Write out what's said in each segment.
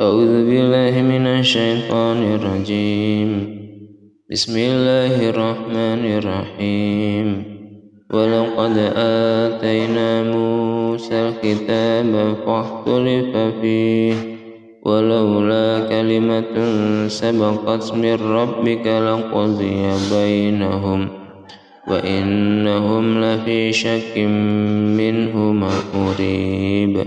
أعوذ بالله من الشيطان الرجيم. بسم الله الرحمن الرحيم. ولقد آتينا موسى الكتاب فاختلف فيه. ولولا كلمة سبقت من ربك لقضي بينهم. وإنهم لفي شك منه مريب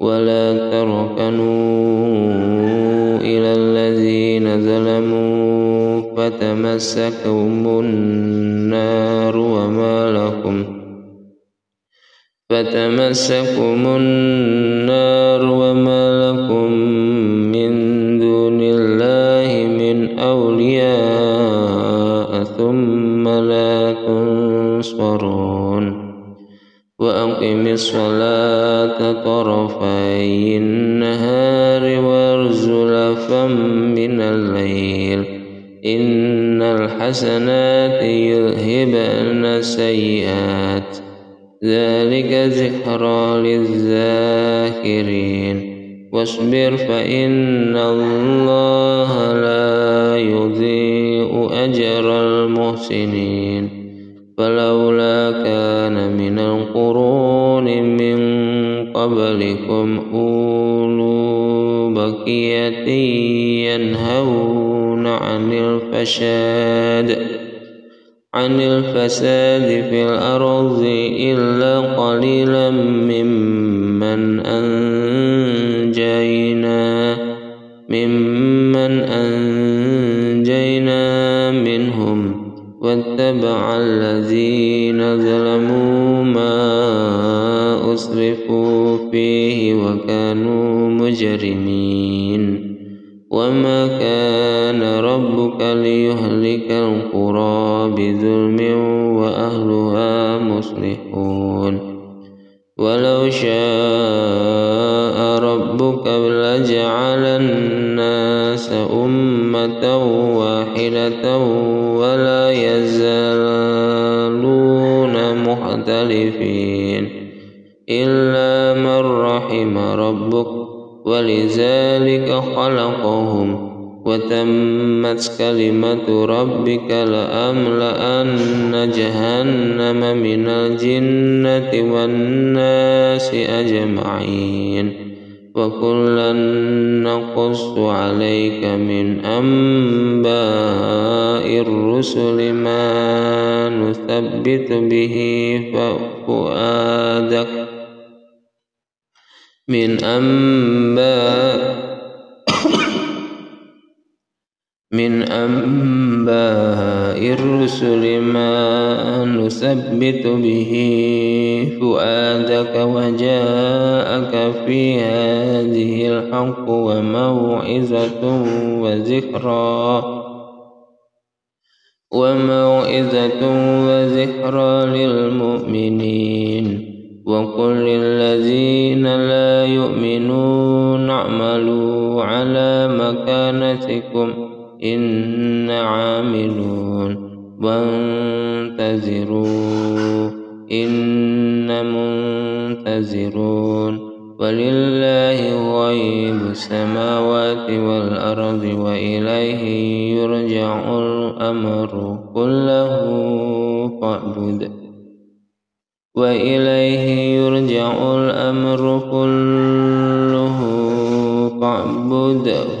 ولا تركنوا إلى الذين ظلموا فتمسكهم النار وما لكم فتمسكم النار وما لكم من دون الله من أولياء ثم لا تنصرون وأقم الصلاة طرفي النهار وارزلفا من الليل. إن الحسنات يذهبن السيئات. ذلك ذكرى للذاكرين. واصبر فإن الله لا يضيء أجر المحسنين. فلولا كان من القرون من قبلكم أولو بقية ينهون عن الفساد عن الفساد في الأرض إلا قليلا ممن أنجينا ممن أنجينا منهم. واتبع الذين ظلموا ما أسرفوا فيه وكانوا مجرمين. وما كان ربك ليهلك القرى بظلم وأهلها مصلحون. ولو شاء ربك لجعل الناس أمة واحدة ولا مختلفين إلا من رحم ربك ولذلك خلقهم وتمت كلمة ربك لأملأن جهنم من الجنة والناس أجمعين وكلا نقص عليك من أنباء الرسل ما نثبت به فؤادك من أنباء من أنباء الرسل ما نثبت به فؤادك وجاءك في هذه الحق وموعظة وذكرى. وموعظة وذكرى للمؤمنين. وقل للذين لا يؤمنون اعملوا على مكانتكم. إن عاملون وانتظروا إن منتظرون ولله غيب السماوات والأرض وإليه يرجع الأمر كله فاعبد وإليه يرجع الأمر كله فاعبده